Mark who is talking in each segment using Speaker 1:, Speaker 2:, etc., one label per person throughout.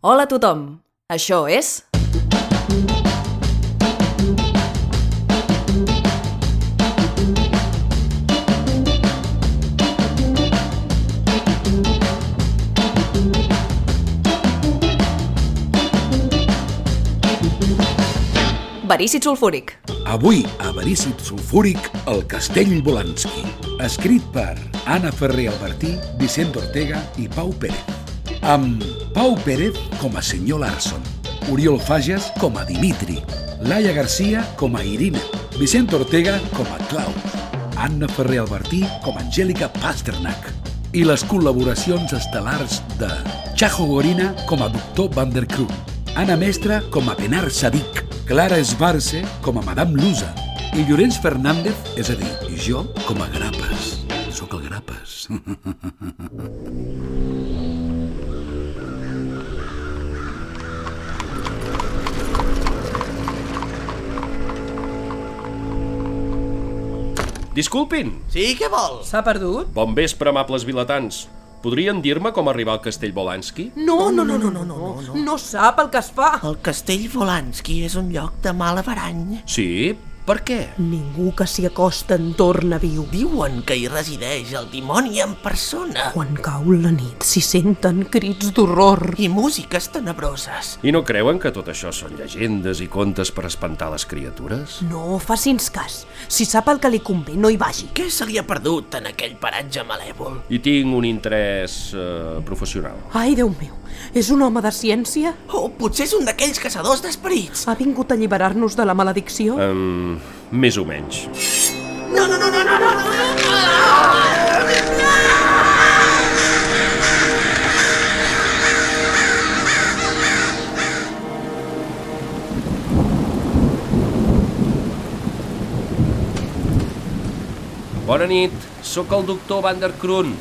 Speaker 1: Hola a tothom, això és... Verícid sulfúric.
Speaker 2: Avui, a Verícid Sulfúric, el Castell Bolanski. Escrit per Anna Ferrer Albertí, Vicent Ortega i Pau Pérez. Amb Pau Pérez com a senyor Larson, Oriol Fages com a Dimitri, Laia Garcia com a Irina, Vicent Ortega com a Claus, Anna Ferrer Albertí com a Angèlica Pasternak i les col·laboracions estel·lars de Chajo Gorina com a doctor Van der Kroon, Anna Mestra com a Benar Sadik, Clara Esbarce com a Madame Lusa i Llorenç Fernández, és a dir, jo com a Grapes. Sóc el Grapes.
Speaker 3: Disculpin.
Speaker 4: Sí, què vols?
Speaker 5: S'ha perdut?
Speaker 3: Bon vespre, amables vilatans. Podrien dir-me com arribar al castell Bolanski?
Speaker 5: No, no, no, no, no, no, no, no sap el que es fa.
Speaker 4: El castell Volanski és un lloc de mal averany.
Speaker 3: Sí? Per què?
Speaker 5: Ningú que s'hi acosta en torna viu.
Speaker 4: Diuen que hi resideix el dimoni en persona.
Speaker 5: Quan cau la nit s'hi senten crits d'horror.
Speaker 4: I músiques tenebroses.
Speaker 3: I no creuen que tot això són llegendes i contes per espantar les criatures?
Speaker 5: No faci'ns cas. Si sap el que li convé, no hi vagi.
Speaker 4: Què se li ha perdut en aquell paratge malèvol?
Speaker 3: I tinc un interès eh, professional.
Speaker 5: Ai, Déu meu, és un home de ciència?
Speaker 4: O potser és un d'aquells caçadors d'esperits.
Speaker 5: Ha vingut a alliberar-nos de la maledicció?
Speaker 3: Um, més o menys.
Speaker 4: No, no, no, no, no, no, no.
Speaker 3: Bona nit, sóc el doctor Van der Kroon.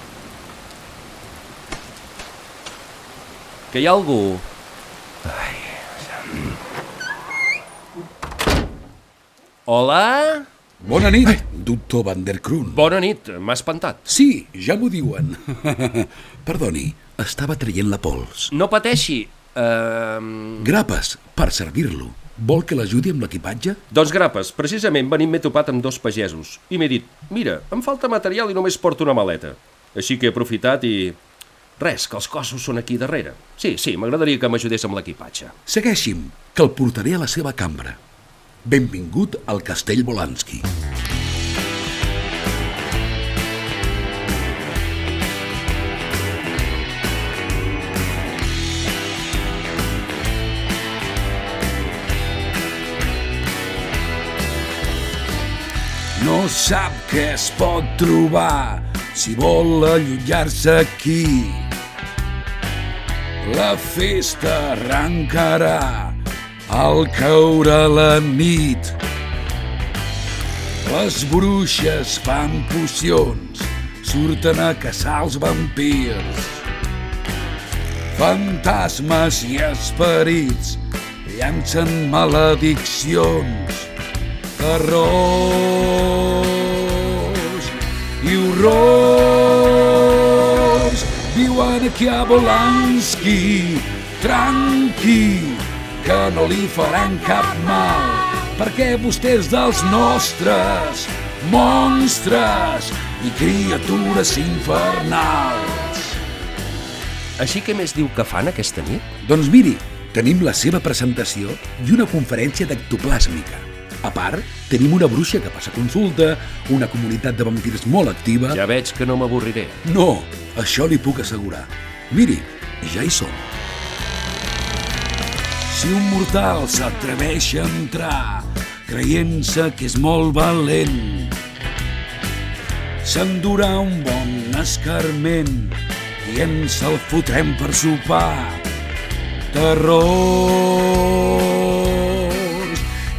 Speaker 3: Que hi ha algú? Ai. Hola?
Speaker 2: Bona nit, doctor Van der Kroon.
Speaker 3: Bona nit, m'ha espantat.
Speaker 2: Sí, ja m'ho diuen. Perdoni, estava traient la pols.
Speaker 3: No pateixi. Uh,
Speaker 2: Grapes, per servir-lo. Vol que l'ajudi amb l'equipatge?
Speaker 3: doncs grapes, precisament venint m'he topat amb dos pagesos i m'he dit, mira, em falta material i només porto una maleta. Així que he aprofitat i... Res, que els cossos són aquí darrere. Sí, sí, m'agradaria que m'ajudés amb l'equipatge.
Speaker 2: Segueixi'm, que el portaré a la seva cambra. Benvingut al Castell Bolanski. No sap què es pot trobar si vol allotjar-se aquí. La festa arrencarà al caure la nit. Les bruixes fan pocions, surten a caçar els vampirs. Fantasmes i esperits llancen malediccions, terrors i horrors. Viuen aquí a Bolanski, tranqui, que no li faran cap mal, perquè vostè és dels nostres, monstres i criatures infernals.
Speaker 3: Així que més diu que fan aquesta nit?
Speaker 2: Doncs miri, tenim la seva presentació i una conferència d'ectoplàsmica. A part, tenim una bruixa que passa consulta, una comunitat de vampirs molt activa...
Speaker 3: Ja veig que no m'avorriré.
Speaker 2: No, això li puc assegurar. Miri, ja hi som. Si un mortal s'atreveix a entrar creient-se que és molt valent, s'endurà un bon escarment i ens el fotrem per sopar. Terrors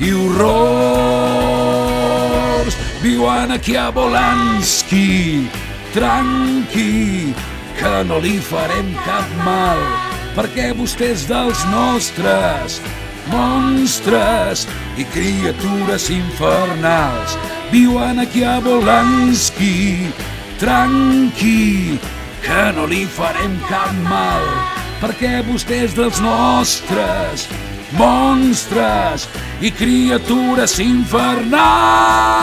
Speaker 2: i horrors viuen aquí a Bolanski, tranqui, que no li farem cap mal, perquè vostè és dels nostres, monstres i criatures infernals. Viuen aquí a Bolanski, tranqui, que no li farem cap mal, perquè vostè és dels nostres, monstres i criatures infernals!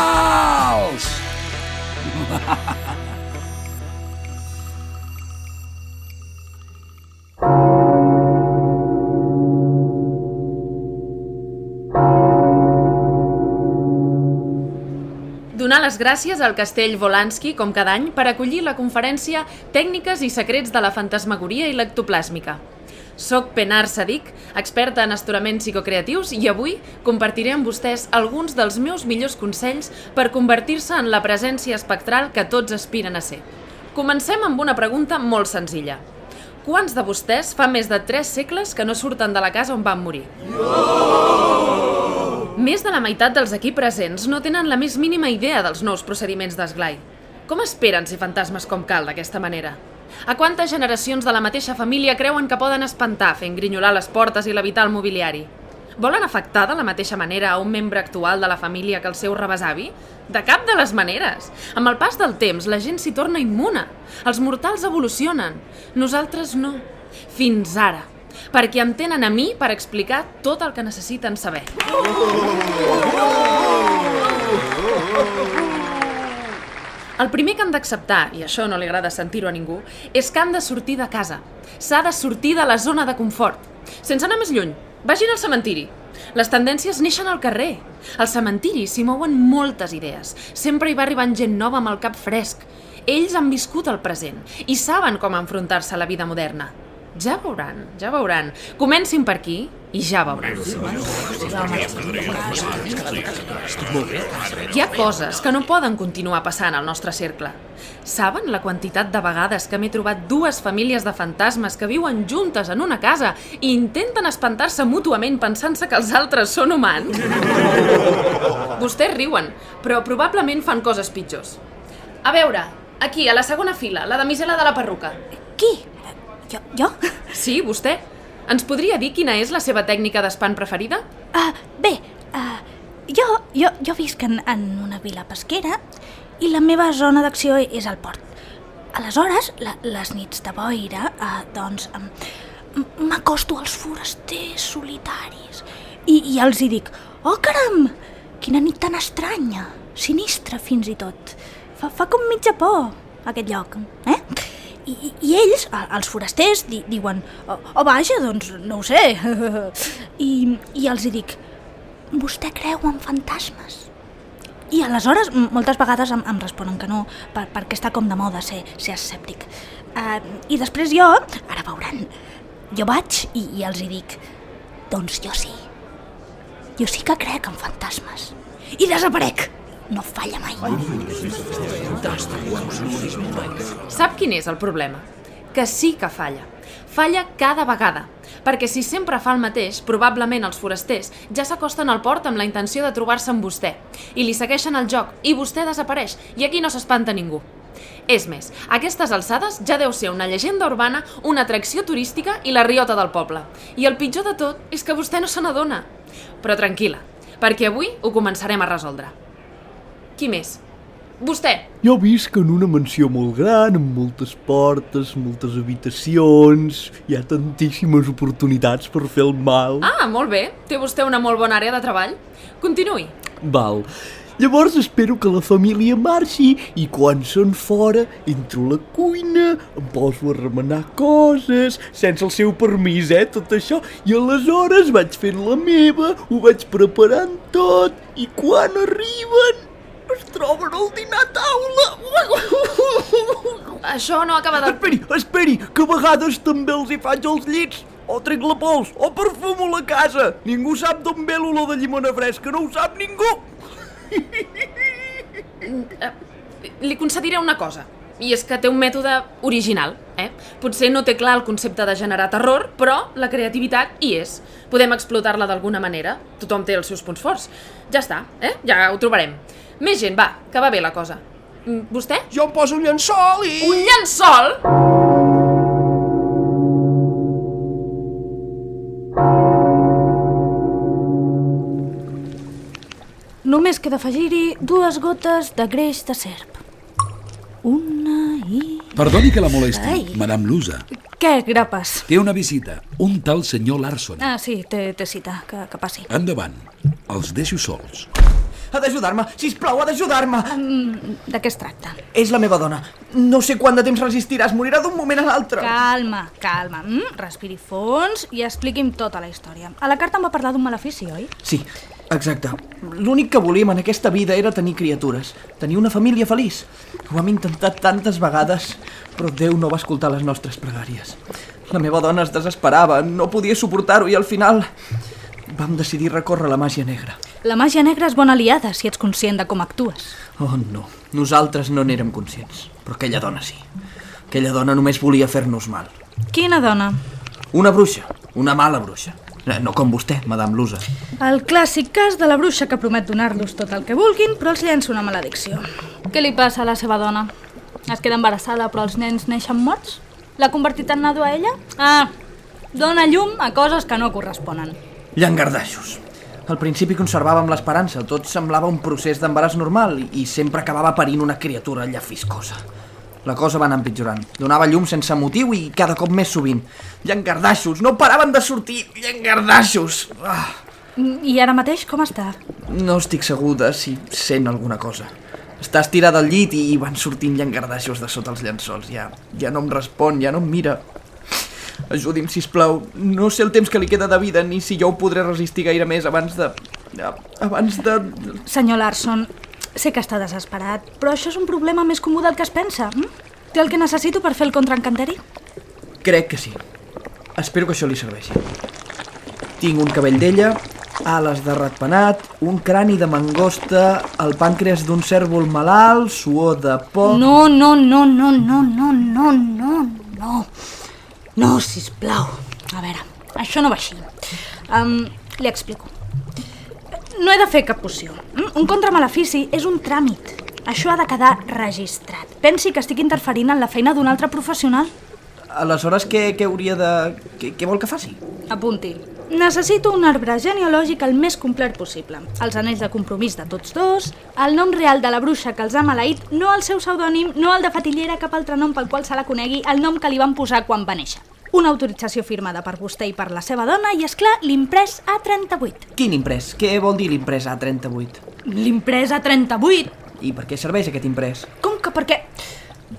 Speaker 1: Donar les gràcies al Castell Volansky, com cada any, per acollir la conferència Tècniques i secrets de la fantasmagoria i l'ectoplàsmica. Soc Penar Sadik, experta en asturaments psicocreatius i avui compartiré amb vostès alguns dels meus millors consells per convertir-se en la presència espectral que tots aspiren a ser. Comencem amb una pregunta molt senzilla. Quants de vostès fa més de 3 segles que no surten de la casa on van morir? Més de la meitat dels aquí presents no tenen la més mínima idea dels nous procediments d'esglai. Com esperen ser fantasmes com cal d'aquesta manera? A quantes generacions de la mateixa família creuen que poden espantar fent grinyolar les portes i l'habitar el mobiliari? Volen afectar de la mateixa manera a un membre actual de la família que el seu rebesavi? De cap de les maneres! Amb el pas del temps, la gent s'hi torna immuna. Els mortals evolucionen. Nosaltres no. Fins ara. Perquè em tenen a mi per explicar tot el que necessiten saber. El primer que han d'acceptar, i això no li agrada sentir-ho a ningú, és que han de sortir de casa. S'ha de sortir de la zona de confort. Sense anar més lluny, vagin al cementiri. Les tendències neixen al carrer. Al cementiri s'hi mouen moltes idees. Sempre hi va arribant gent nova amb el cap fresc. Ells han viscut el present i saben com enfrontar-se a la vida moderna. Ja veuran, ja veuran. Comencin per aquí i ja veuran. Hi ha coses que no poden continuar passant al nostre cercle. Saben la quantitat de vegades que m'he trobat dues famílies de fantasmes que viuen juntes en una casa i intenten espantar-se mútuament pensant-se que els altres són humans? Vostès riuen, però probablement fan coses pitjors. A veure, aquí, a la segona fila, la damisela de la perruca.
Speaker 6: Qui? Jo? jo?
Speaker 1: Sí, vostè. Ens podria dir quina és la seva tècnica d'espant preferida?
Speaker 6: Uh, bé, uh, jo, jo, jo visc en, en una vila pesquera i la meva zona d'acció és el port. Aleshores, la, les nits de boira, uh, doncs, m'acosto als forasters solitaris i, i els hi dic «Oh, caram! Quina nit tan estranya! Sinistra, fins i tot! Fa, fa com mitja por, aquest lloc, eh?» I, i, ells, els forasters, di, diuen oh, oh, vaja, doncs no ho sé. I, I els hi dic, vostè creu en fantasmes? I aleshores, moltes vegades em, em responen que no, per, perquè està com de moda ser, ser escèptic. Uh, I després jo, ara veuran, jo vaig i, i els hi dic, doncs jo sí. Jo sí que crec en fantasmes. I desaparec. No falla mai.
Speaker 1: Sap quin és el problema? Que sí que falla. Falla cada vegada. Perquè si sempre fa el mateix, probablement els forasters ja s'acosten al port amb la intenció de trobar-se amb vostè. I li segueixen el joc, i vostè desapareix, i aquí no s'espanta ningú. És més, a aquestes alçades ja deu ser una llegenda urbana, una atracció turística i la riota del poble. I el pitjor de tot és que vostè no se n'adona. Però tranquil·la, perquè avui ho començarem a resoldre. Qui més? Vostè.
Speaker 7: Jo visc en una mansió molt gran, amb moltes portes, moltes habitacions... Hi ha tantíssimes oportunitats per fer el mal.
Speaker 1: Ah, molt bé. Té vostè una molt bona àrea de treball. Continuï.
Speaker 7: Val. Llavors espero que la família marxi i quan són fora entro a la cuina, em poso a remenar coses, sense el seu permís, eh, tot això, i aleshores vaig fent la meva, ho vaig preparant tot, i quan arriben troben al dinar a taula.
Speaker 1: Això no acaba de...
Speaker 7: Esperi, esperi, que a vegades també els hi faig els llits, o trec la pols, o perfumo la casa. Ningú sap d'on ve l'olor de llimona fresca, no ho sap ningú.
Speaker 1: Li concediré una cosa, i és que té un mètode original, eh? Potser no té clar el concepte de generar terror, però la creativitat hi és. Podem explotar-la d'alguna manera. Tothom té els seus punts forts. Ja està, eh? Ja ho trobarem. Més gent, va, que va bé la cosa. Mm, Vostè?
Speaker 4: Jo em poso un llençol i...
Speaker 1: Un llençol?
Speaker 6: Només queda afegir-hi dues gotes de greix de serp. Una i...
Speaker 2: Perdoni que la molesti,
Speaker 6: Ai.
Speaker 2: Madame Lusa.
Speaker 6: Què, grapes?
Speaker 2: Té una visita, un tal senyor Larson.
Speaker 6: Ah, sí, té, té cita, que, que passi.
Speaker 2: Endavant, els deixo sols.
Speaker 7: Ha d'ajudar-me, sisplau, ha d'ajudar-me.
Speaker 6: Mm, de què es tracta?
Speaker 7: És la meva dona. No sé quant de temps resistiràs, morirà d'un moment a l'altre.
Speaker 6: Calma, calma. Mm, respiri fons i expliqui'm tota la història. A la carta em va parlar d'un malefici, oi?
Speaker 7: Sí, exacte. L'únic que volíem en aquesta vida era tenir criatures, tenir una família feliç. Ho hem intentat tantes vegades, però Déu no va escoltar les nostres pregàries. La meva dona es desesperava, no podia suportar-ho i al final vam decidir recórrer la màgia negra.
Speaker 6: La màgia negra és bona aliada si ets conscient de com actues.
Speaker 7: Oh, no. Nosaltres no n'érem conscients, però aquella dona sí. Aquella dona només volia fer-nos mal.
Speaker 6: Quina dona?
Speaker 7: Una bruixa, una mala bruixa. Eh, No com vostè, Madame Lusa.
Speaker 6: El clàssic cas de la bruixa que promet donar-los tot el que vulguin, però els llença una maledicció. Què li passa a la seva dona? Es queda embarassada però els nens neixen morts? L'ha convertit en nado a ella? Ah, dona llum a coses que no corresponen.
Speaker 7: Llangardaixos. Al principi conservàvem l'esperança, tot semblava un procés d'embaràs normal i, sempre acabava parint una criatura llafiscosa. La cosa va anar empitjorant. Donava llum sense motiu i cada cop més sovint. Llangardaixos, no paraven de sortir! Llangardaixos! Ah,
Speaker 6: I ara mateix com està?
Speaker 7: no estic segur de si sent alguna cosa. Està estirada al llit i van sortint llangardaixos de sota els llençols. Ja, ja no em respon, ja no em mira. Ajudi'm, si plau. No sé el temps que li queda de vida ni si jo ho podré resistir gaire més abans de... abans de...
Speaker 6: Senyor Larson, sé que està desesperat, però això és un problema més comú del que es pensa. Hm? Té el que necessito per fer el contraencanteri?
Speaker 7: Crec que sí. Espero que això li serveixi. Tinc un cabell d'ella, ales de ratpenat, un crani de mangosta, el pàncreas d'un cèrvol malalt, suor de por...
Speaker 6: No, no, no, no, no, no, no, no, no. No, sisplau. A veure, això no va així. Um, li explico. No he de fer cap poció. Mm? Un contramalefici és un tràmit. Això ha de quedar registrat. Pensi que estic interferint en la feina d'un altre professional.
Speaker 7: Aleshores, què, què hauria de... Què, què vol que faci?
Speaker 6: Apunti. Necessito un arbre genealògic el més complet possible. Els anells de compromís de tots dos, el nom real de la bruixa que els ha maleït, no el seu pseudònim, no el de fatillera, cap altre nom pel qual se la conegui, el nom que li van posar quan va néixer. Una autorització firmada per vostè i per la seva dona i, és clar l'imprès A38.
Speaker 7: Quin imprès? Què vol dir l'imprès A38?
Speaker 6: L'imprès A38?
Speaker 7: I per què serveix aquest imprès?
Speaker 6: Com que per què?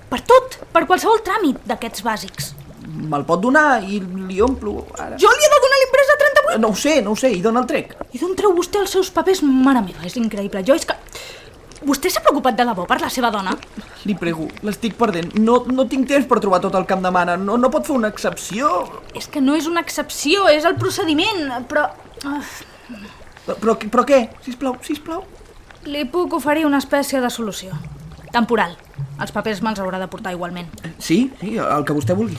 Speaker 6: Per tot, per qualsevol tràmit d'aquests bàsics.
Speaker 7: Me'l pot donar i li omplo ara.
Speaker 6: Jo li he de donar l'imprès A38?
Speaker 7: No ho sé, no ho sé, i dona el trec.
Speaker 6: I d'on treu vostè els seus papers? Mare meva, és increïble. Jo és que... Vostè s'ha preocupat de debò per la seva dona?
Speaker 7: Li prego, l'estic perdent. No, no tinc temps per trobar tot el que em demana. No, no pot fer una excepció.
Speaker 6: És que no és una excepció, és el procediment, però... ah,
Speaker 7: Però, però què? Sisplau, sisplau.
Speaker 6: Li puc oferir una espècie de solució. Temporal. Els papers me'ls haurà de portar igualment.
Speaker 7: Sí, sí, el que vostè vulgui.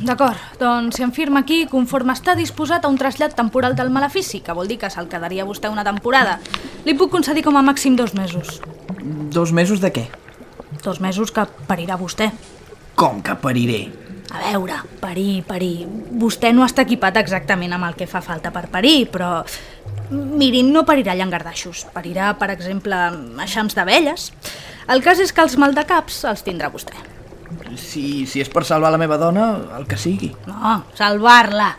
Speaker 6: D'acord, doncs si em firma aquí conforme està disposat a un trasllat temporal del malefici, que vol dir que se'l quedaria vostè una temporada, li puc concedir com a màxim dos mesos.
Speaker 7: Dos mesos de què?
Speaker 6: Dos mesos que parirà vostè.
Speaker 7: Com que pariré?
Speaker 6: A veure, parir, parir... Vostè no està equipat exactament amb el que fa falta per parir, però... Mirin, no parirà llangardaixos. Parirà, per exemple, eixams d'abelles. El cas és que els maldecaps els tindrà vostè.
Speaker 7: Si, si és per salvar la meva dona, el que sigui.
Speaker 6: No, salvar-la.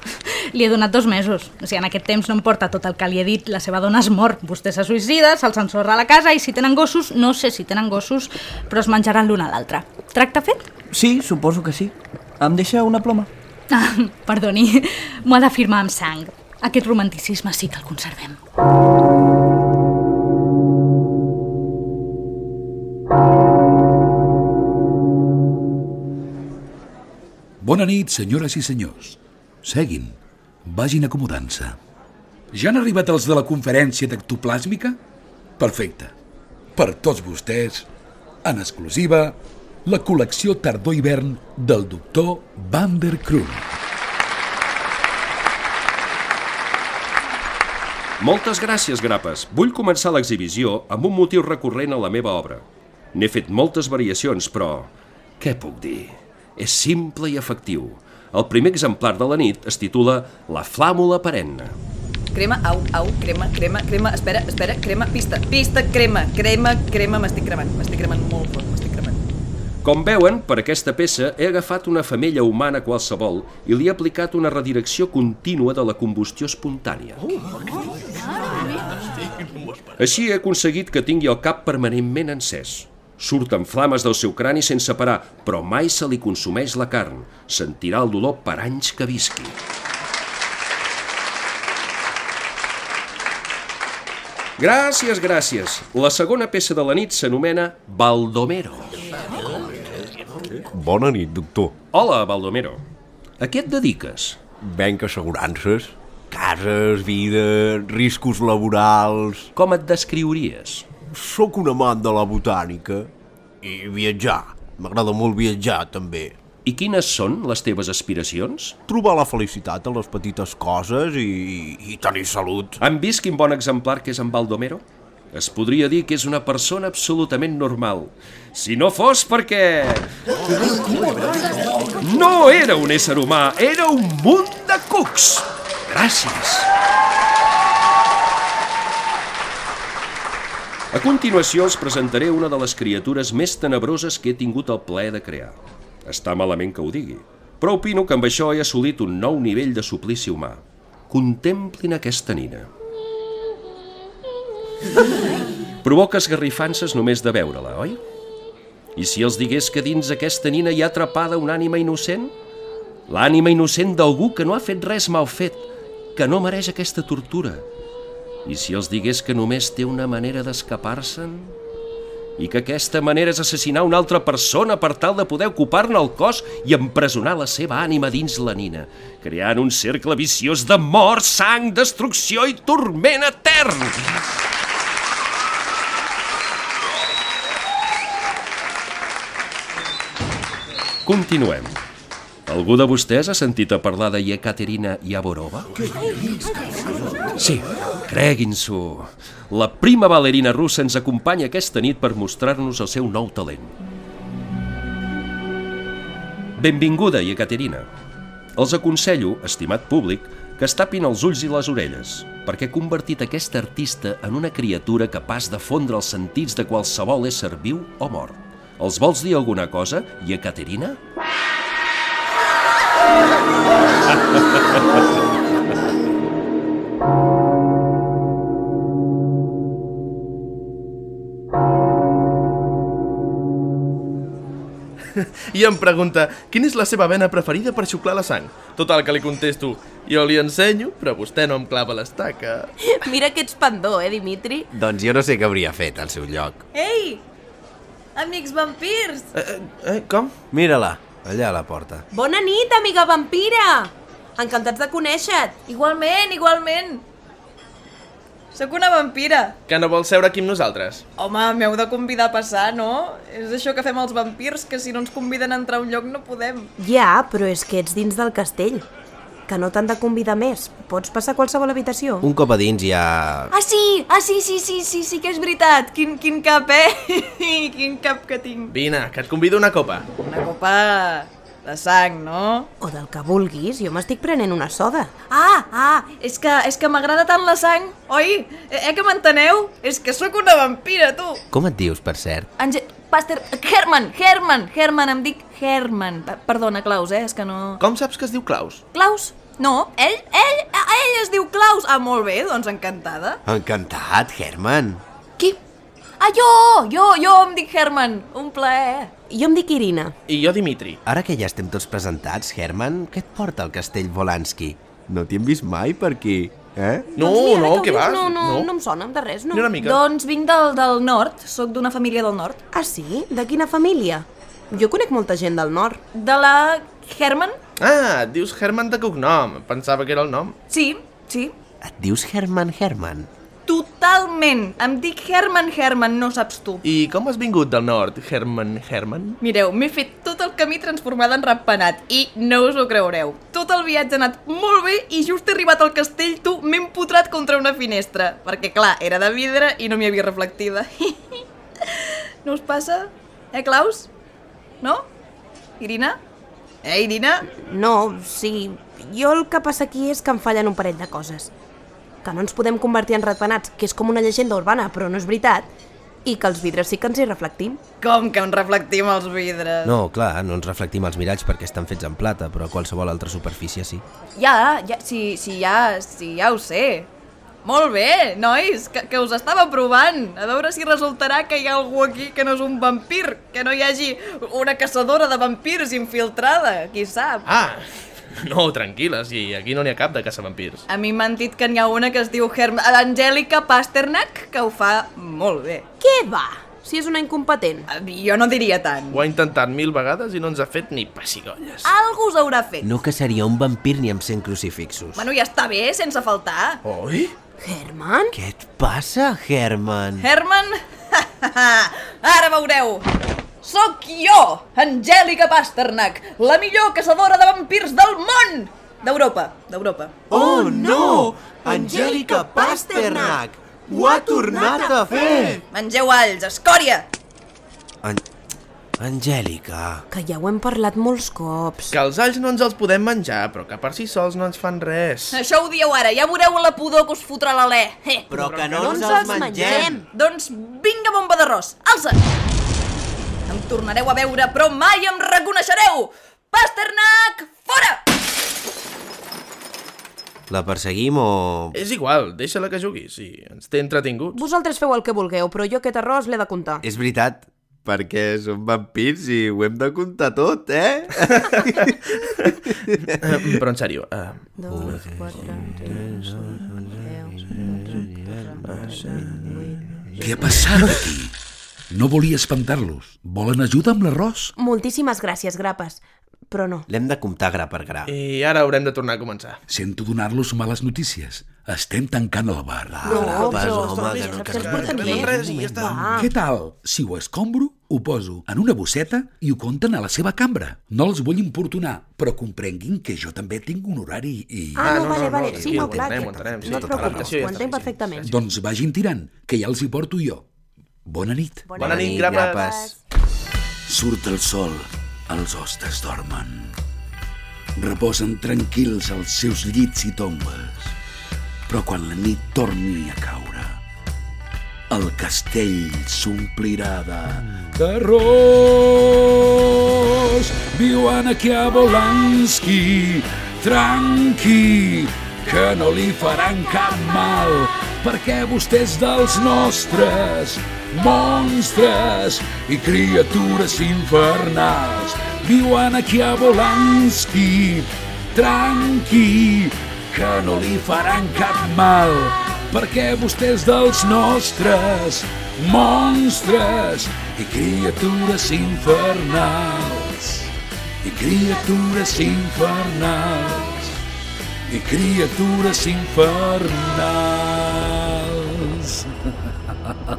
Speaker 6: Li he donat dos mesos. Si en aquest temps no em porta tot el que li he dit, la seva dona es mor. Vostè se suïcida, se'ls ensorra a la casa i si tenen gossos, no sé si tenen gossos, però es menjaran l'un a l'altre. Tracte fet?
Speaker 7: Sí, suposo que sí. Em deixa una ploma?
Speaker 6: Ah, perdoni, m'ho ha de firmar amb sang. Aquest romanticisme sí que el conservem.
Speaker 2: Bona nit, senyores i senyors. Seguin. Vagin acomodant-se. Ja han arribat els de la conferència d'ectoplàsmica? Perfecte. Per tots vostès, en exclusiva, la col·lecció tardor-hivern del doctor Van der Kroon.
Speaker 3: Moltes gràcies, grapes. Vull començar l'exhibició amb un motiu recurrent a la meva obra. N'he fet moltes variacions, però... Què puc dir? És simple i efectiu. El primer exemplar de la nit es titula La flàmula perenne.
Speaker 8: Crema, au, au, crema, crema, crema, espera, espera, crema, pista, pista, crema, crema, crema, m'estic cremant, m'estic cremant molt fort, m'estic cremant.
Speaker 3: Com veuen, per aquesta peça he agafat una femella humana qualsevol i li he aplicat una redirecció contínua de la combustió espontània. Així he aconseguit que tingui el cap permanentment encès. Surten flames del seu crani sense parar, però mai se li consumeix la carn. Sentirà el dolor per anys que visqui. Gràcies, gràcies. La segona peça de la nit s'anomena Baldomero.
Speaker 9: Bona nit, doctor.
Speaker 3: Hola, Baldomero. A què et dediques?
Speaker 9: Venc assegurances, cases, vida, riscos laborals...
Speaker 3: Com et descriuries?
Speaker 9: Sóc un amant de la botànica i viatjar. M'agrada molt viatjar, també.
Speaker 3: I quines són les teves aspiracions?
Speaker 9: Trobar la felicitat en les petites coses i, i tenir salut.
Speaker 3: Han vist quin bon exemplar que és en Baldomero? Es podria dir que és una persona absolutament normal. Si no fos perquè... No era un ésser humà, era un munt de cucs. Gràcies. A continuació els presentaré una de les criatures més tenebroses que he tingut el plaer de crear. Està malament que ho digui, però opino que amb això he assolit un nou nivell de suplici humà. Contemplin aquesta nina. Provoca esgarrifances només de veure-la, oi? I si els digués que dins aquesta nina hi ha atrapada una ànima innocent? L'ànima innocent d'algú que no ha fet res mal fet, que no mereix aquesta tortura. I si els digués que només té una manera d'escapar-se'n? I que aquesta manera és assassinar una altra persona per tal de poder ocupar-ne el cos i empresonar la seva ànima dins la nina, creant un cercle viciós de mort, sang, destrucció i torment etern. Continuem. Algú de vostès ha sentit a parlar de Yekaterina Yaborova? Sí, creguin-s'ho. La prima ballerina russa ens acompanya aquesta nit per mostrar-nos el seu nou talent. Benvinguda, Yekaterina. Els aconsello, estimat públic, que es tapin els ulls i les orelles, perquè he convertit aquesta artista en una criatura capaç de fondre els sentits de qualsevol ésser viu o mort. Els vols dir alguna cosa, Yekaterina?
Speaker 10: I em pregunta quina és la seva vena preferida per xuclar la sang. Total, que li contesto, jo li ensenyo, però vostè no em clava l'estaca.
Speaker 5: Mira que ets pendó, eh, Dimitri?
Speaker 9: Doncs jo no sé què hauria fet al seu lloc.
Speaker 8: Ei! Amics vampirs!
Speaker 10: Eh, eh, eh com?
Speaker 9: Mira-la, allà a la porta.
Speaker 5: Bona nit, amiga vampira! Encantats de conèixer-te.
Speaker 8: Igualment, igualment! Sóc una vampira.
Speaker 10: Que no vol seure aquí amb nosaltres?
Speaker 8: Home, m'heu de convidar a passar, no? És això que fem els vampirs, que si no ens conviden a entrar a un lloc no podem.
Speaker 5: Ja, però és que ets dins del castell. Que no t'han de convidar més. Pots passar a qualsevol habitació.
Speaker 9: Un cop a dins ja...
Speaker 8: Ah, sí! Ah, sí, sí, sí, sí, sí que és veritat. Quin, quin cap, eh? quin cap que tinc.
Speaker 10: Vine, que et convido una copa.
Speaker 8: Una copa de sang, no?
Speaker 5: O del que vulguis, jo m'estic prenent una soda.
Speaker 8: Ah, ah, és que, és que m'agrada tant la sang, oi? Eh, eh que m'enteneu? És que sóc una vampira, tu.
Speaker 9: Com et dius, per cert?
Speaker 8: Ange... Paster... Herman, Herman, Herman, em dic Herman. Perdona, Klaus, eh? És que no...
Speaker 10: Com saps que es diu Klaus?
Speaker 8: Klaus? No, ell, ell, ell es diu Klaus. Ah, molt bé, doncs encantada.
Speaker 9: Encantat, Herman.
Speaker 8: Qui? Ah, jo, jo, jo em dic Herman. Un plaer.
Speaker 5: Jo em dic Irina.
Speaker 10: I jo Dimitri.
Speaker 9: Ara que ja estem tots presentats, Herman, què et porta al castell Volansky? No t'hi hem vist mai per aquí, eh?
Speaker 10: No,
Speaker 5: Doncs mira,
Speaker 10: no, què vas?
Speaker 5: No, no, no em sona de res, no.
Speaker 10: Ni una mica.
Speaker 8: Doncs vinc del, del nord, sóc d'una família del nord.
Speaker 5: Ah, sí? De quina família? Jo conec molta gent del nord.
Speaker 8: De la Herman?
Speaker 10: Ah, et dius Herman de cognom. Pensava que era el nom.
Speaker 8: Sí, sí.
Speaker 9: Et dius Herman Herman?
Speaker 8: Totalment. Em dic Herman Herman, no saps tu.
Speaker 10: I com has vingut del nord, Herman Herman?
Speaker 8: Mireu, m'he fet tot el camí transformada en ratpenat i no us ho creureu. Tot el viatge ha anat molt bé i just he arribat al castell, tu, m'he empotrat contra una finestra. Perquè, clar, era de vidre i no m'hi havia reflectida. no us passa? Eh, Klaus? No? Irina? Eh, Irina?
Speaker 5: No, sí. Jo el que passa aquí és que em fallen un parell de coses. Que no ens podem convertir en ratpenats, que és com una llegenda urbana, però no és veritat. I que els vidres sí que ens hi reflectim.
Speaker 8: Com que en reflectim els vidres?
Speaker 9: No, clar, no ens reflectim els miralls perquè estan fets en plata, però a qualsevol altra superfície sí.
Speaker 8: Ja, ja, sí, sí, ja, sí, ja ho sé. Molt bé, nois, que, que us estava provant. A veure si resultarà que hi ha algú aquí que no és un vampir, que no hi hagi una caçadora de vampirs infiltrada, qui sap.
Speaker 10: Ah, no, tranquil·les, i aquí no n'hi ha cap de caçavampirs.
Speaker 8: A mi m'han dit que n'hi ha una que es diu Herm... Angèlica Pasternak, que ho fa molt bé.
Speaker 5: Què va? Si és una incompetent.
Speaker 8: Jo no diria tant.
Speaker 10: Ho ha intentat mil vegades i no ens ha fet ni pessigolles.
Speaker 8: Algú us haurà fet.
Speaker 9: No caçaria un vampir ni amb 100 crucifixos.
Speaker 8: Bueno, ja està bé, sense faltar.
Speaker 10: Oi?
Speaker 5: Herman?
Speaker 9: Què et passa, Herman?
Speaker 8: Herman? Ara veureu. Soc jo, Angèlica Pasternak, la millor caçadora de vampirs del món! D'Europa, d'Europa.
Speaker 9: Oh, no! Angèlica Pasternak! Ho ha tornat a fer!
Speaker 8: Mengeu alls, escòria!
Speaker 9: An Angèlica...
Speaker 5: Que ja ho hem parlat molts cops.
Speaker 10: Que els alls no ens els podem menjar, però que per si sols no ens fan res.
Speaker 8: Això ho dieu ara, ja veureu la pudor que us fotrà l'alè. Eh.
Speaker 9: Però que no,
Speaker 5: no ens els mengem.
Speaker 8: Doncs vinga, bomba d'arròs, alça! Tornareu a veure, però mai em reconeixereu! Pasternak, fora!
Speaker 9: La perseguim o...
Speaker 10: És igual, deixa-la que jugui, si ens té entretinguts.
Speaker 5: Vosaltres feu el que vulgueu, però jo aquest arròs l'he de comptar.
Speaker 9: És veritat, perquè som vampirs i ho hem de comptar tot, eh?
Speaker 10: Eh, però en sèrio, uh,
Speaker 5: Dos, quatre, tres,
Speaker 2: Què ha passat aquí? No volia espantar-los. Volen ajuda amb l'arròs?
Speaker 5: Moltíssimes gràcies, grapes. Però no.
Speaker 9: L'hem de comptar gra per gra.
Speaker 10: i ara haurem de tornar a començar.
Speaker 2: Sento donar-los males notícies. Estem tancant el bar.
Speaker 5: No,
Speaker 9: Grapes,
Speaker 5: però-
Speaker 9: home, que no, que
Speaker 10: res i ja està.
Speaker 5: Va.
Speaker 2: Què tal? Si ho escombro, ho poso en una bosseta i ho compten a la seva cambra. No els vull importunar, però comprenguin que jo també tinc un horari i...
Speaker 5: Ah, no,
Speaker 10: no,
Speaker 5: vale,
Speaker 10: no,
Speaker 5: vale.
Speaker 10: no,
Speaker 5: Sí, no,
Speaker 10: ho
Speaker 5: clar.
Speaker 10: entenem,
Speaker 5: que-
Speaker 10: ho entenem, sí,
Speaker 5: No et
Speaker 10: tota la
Speaker 5: preocupis, ho entenc perfectament.
Speaker 2: Doncs vagin tirant, que ja els hi porto jo. Bona nit.
Speaker 10: Bona nit, grapes.
Speaker 2: Surt el sol, els hostes dormen. Reposen tranquils als seus llits i tombes. Però quan la nit torni a caure, el castell s'omplirà de terrors. Viuen aquí a Volanski, tranqui, que no li faran cap mal, perquè vostè és dels nostres, monstres i criatures infernals. Viuen aquí a Volanski, tranqui, que no li faran cap mal, perquè vostè és dels nostres, monstres i criatures infernals. I criatures infernals. I criatures infernals.